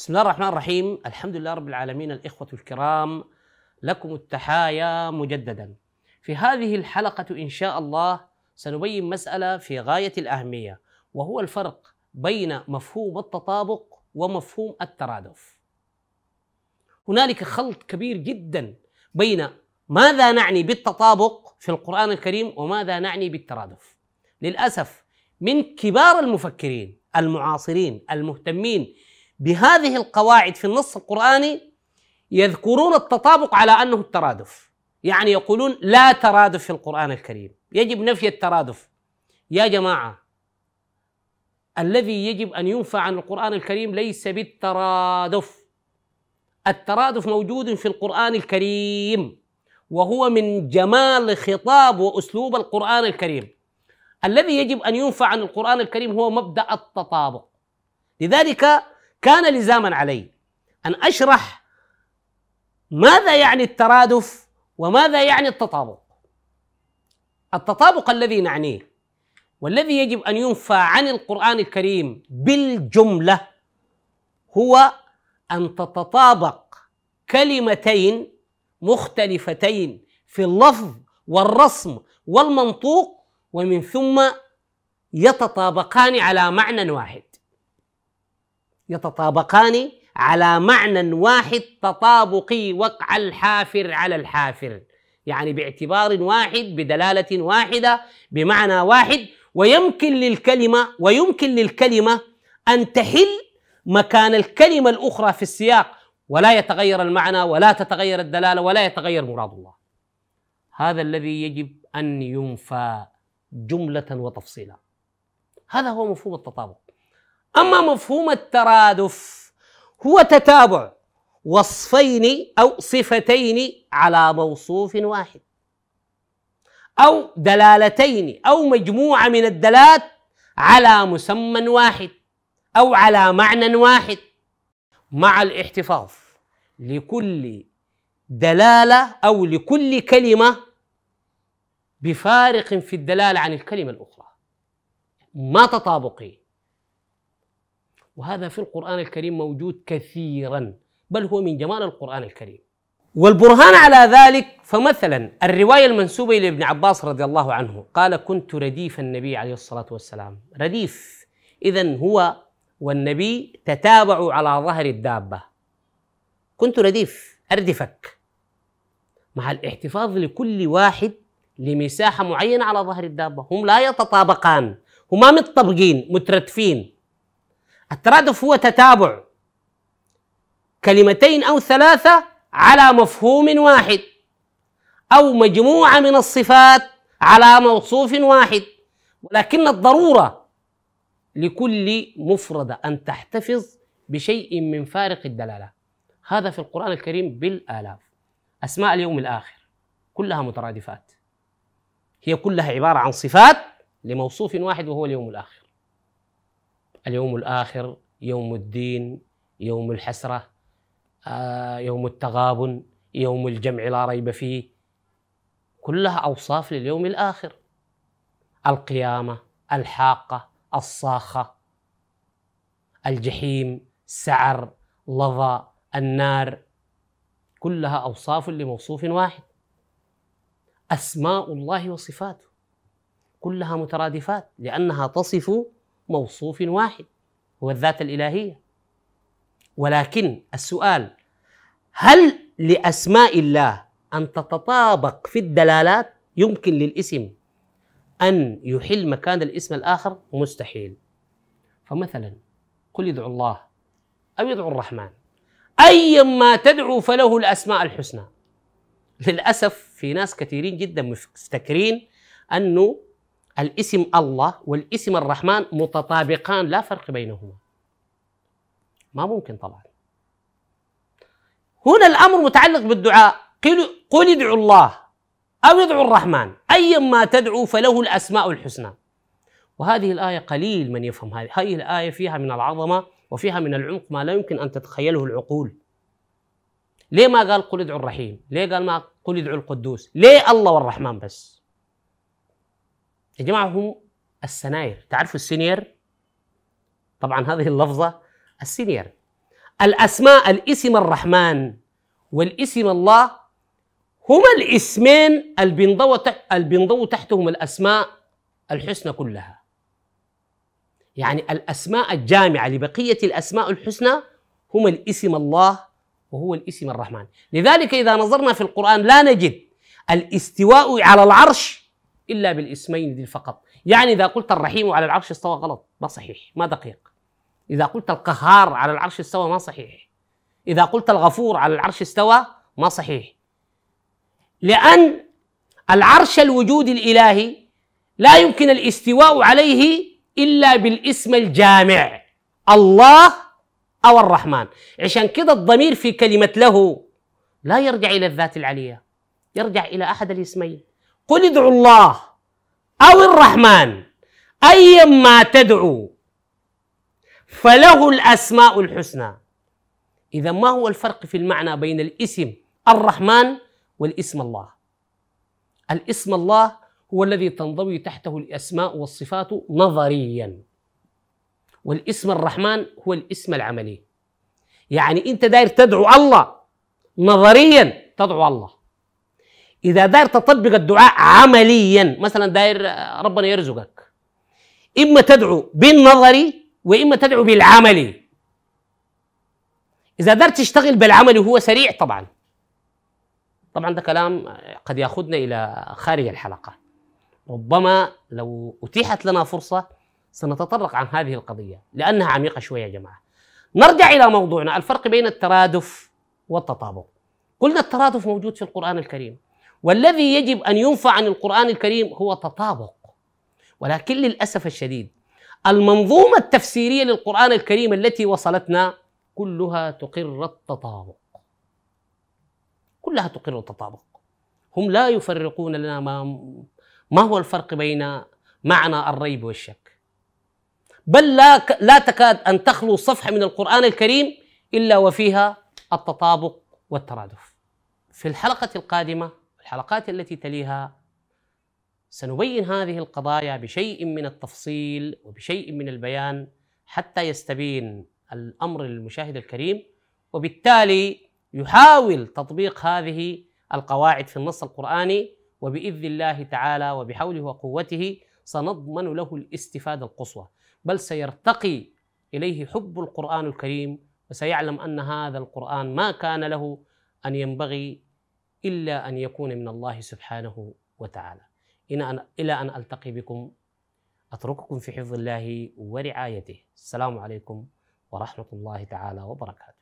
بسم الله الرحمن الرحيم. الحمد لله رب العالمين. الإخوة الكرام لكم التحايا مجددا. في هذه الحلقة إن شاء الله سنبين مسألة في غاية الأهمية وهو الفرق بين مفهوم التطابق ومفهوم الترادف. هنالك خلط كبير جدا بين ماذا نعني بالتطابق في القرآن الكريم وماذا نعني بالترادف. للأسف من كبار المفكرين المعاصرين المهتمين بهذه القواعد في النص القرآني يذكرون التطابق على أنه الترادف. يعني يقولون لا ترادف في القرآن الكريم. يجب نفي الترادف. يا جماعة الذي يجب أن ينفى عن القرآن الكريم ليس بالترادف. الترادف موجود في القرآن الكريم وهو من جمال خطاب وأسلوب القرآن الكريم. الذي يجب أن ينفى عن القرآن الكريم هو مبدأ التطابق. لذلك كان لزاما علي أن أشرح ماذا يعني الترادف وماذا يعني التطابق. التطابق الذي نعنيه والذي يجب أن ينفى عن القرآن الكريم بالجملة هو أن تتطابق كلمتين مختلفتين في اللفظ والرسم والمنطوق ومن ثم يتطابقان على معنى واحد. يتطابقان على معنى واحد تطابقي وقع الحافر على الحافر. يعني باعتبار واحد بدلالة واحدة بمعنى واحد. ويمكن للكلمة ويمكن للكلمة أن تحل مكان الكلمة الأخرى في السياق. ولا يتغير المعنى ولا تتغير الدلالة ولا يتغير مراد الله. هذا الذي يجب أن ينفى جملة وتفصيلا. هذا هو مفهوم التطابق. أما مفهوم الترادف هو تتابع وصفين أو صفتين على موصوف واحد أو دلالتين أو مجموعة من الدلالات على مسمى واحد أو على معنى واحد مع الاحتفاظ لكل دلالة أو لكل كلمة بفارق في الدلالة عن الكلمة الأخرى. ما تطابقي. وهذا في القرآن الكريم موجود كثيرا بل هو من جمال القرآن الكريم. والبرهان على ذلك فمثلا الرواية المنسوبة إلى ابن عباس رضي الله عنه قال كنت رديف النبي عليه الصلاة والسلام. رديف. إذا هو والنبي تتابعوا على ظهر الدابة. كنت رديف أردفك. مع الاحتفاظ لكل واحد لمساحة معينة على ظهر الدابة. هم لا يتطابقان هما متطبقين مترتفين. الترادف هو تتابع كلمتين أو ثلاثة على مفهوم واحد أو مجموعة من الصفات على موصوف واحد ولكن الضرورة لكل مفرده أن تحتفظ بشيء من فارق الدلالة. هذا في القرآن الكريم بالآلاف. أسماء اليوم الآخر كلها مترادفات. هي كلها عبارة عن صفات لموصوف واحد وهو اليوم الآخر. اليوم الآخر يوم الدين يوم الحسرة آه، يوم التغابن يوم الجمع لا ريب فيه. كلها أوصاف لليوم الآخر. القيامة الحاقة الصاخة الجحيم سعر لظى النار. كلها أوصاف لموصوف واحد. أسماء الله وصفاته. كلها مترادفات لأنها تصف موصوف واحد هو الذات الإلهية. ولكن السؤال هل لأسماء الله أن تتطابق في الدلالات؟ يمكن للإسم. أن يحل مكان الإسم الآخر؟ مستحيل. فمثلا قل ادعوا الله أو ادعوا الرحمن. أيا ما تدعو فله الأسماء الحسنى. للأسف في ناس كثيرين جدا مفتكرين أنه الاسم الله والاسم الرحمن متطابقان لا فرق بينهما. ما ممكن طبعا. هنا الأمر متعلق بالدعاء. قل ادعوا الله أو ادعوا الرحمن. ايا ما تدعو فله الأسماء الحسنى. وهذه الآية قليل من يفهم هذه. هذه الآية فيها من العظمة وفيها من العمق ما لا يمكن أن تتخيله العقول. ليه ما قال قل ادعوا الرحيم؟ ليه قال ما قل ادعوا القدوس؟ ليه الله والرحمن بس؟ يا جماعة هم السناير. تعرفوا السينير؟ طبعا هذه اللفظة السينير. الأسماء الاسم الرحمن والاسم الله هما الاسمين البنضو تحتهم الأسماء الحسنى كلها. يعني الأسماء الجامعة لبقية الأسماء الحسنى هما الاسم الله وهو الاسم الرحمن. لذلك إذا نظرنا في القرآن لا نجد الاستواء على العرش إلا بالاسمين دي فقط يعني إذا قلت الرحيم على العرش استوى غلط ما صحيح ما دقيق. إذا قلت القهار على العرش استوى ما صحيح. إذا قلت الغفور على العرش استوى ما صحيح. لأن العرش الوجود الإلهي لا يمكن الاستواء عليه إلا بالاسم الجامع الله أو الرحمن. عشان كده الضمير في كلمة له لا يرجع إلى الذات العلية يرجع إلى أحد الاسمين. قل ادعوا الله أو الرحمن أيا ما تدعو. فله الأسماء الحسنى. إذا ما هو الفرق في المعنى بين الاسم الرحمن والاسم الله؟ الاسم الله هو الذي تنضوي تحته الأسماء والصفات نظريا. والاسم الرحمن هو الاسم العملي. يعني أنت داير تدعو الله نظريا تدعو الله. إذا داير تطبق الدعاء عمليا مثلا داير ربنا يرزقك. إما تدعو بالنظري وإما تدعو بالعملي إذا دار تشتغل بالعمل وهو سريع طبعا. طبعا ده كلام قد يأخذنا إلى خارج الحلقة. ربما لو أتيحت لنا فرصة سنتطرق عن هذه القضية لأنها عميقة شوية يا جماعة. نرجع إلى موضوعنا الفرق بين الترادف والتطابق. قلنا الترادف موجود في القرآن الكريم. والذي يجب أن ينفع عن القرآن الكريم هو تطابق. ولكن للأسف الشديد المنظومة التفسيرية للقرآن الكريم التي وصلتنا كلها تقر التطابق. كلها تقر التطابق. هم لا يفرقون لنا ما, ما هو الفرق بين معنى الريب والشك. بل لا لا تكاد أن تخلو صفحة من القرآن الكريم إلا وفيها التطابق والترادف. في الحلقة القادمة الحلقات التي تليها سنبين هذه القضايا بشيء من التفصيل وبشيء من البيان حتى يستبين الأمر للمشاهد الكريم وبالتالي يحاول تطبيق هذه القواعد في النص القرآني وبإذن الله تعالى وبحوله وقوته سنضمن له الاستفادة القصوى. بل سيرتقي إليه حب القرآن الكريم وسيعلم أن هذا القرآن ما كان له أن ينبغي إلا أن يكون من الله سبحانه وتعالى. إلى أن ألتقي بكم أترككم في حفظ الله ورعايته. السلام عليكم ورحمة الله تعالى وبركاته.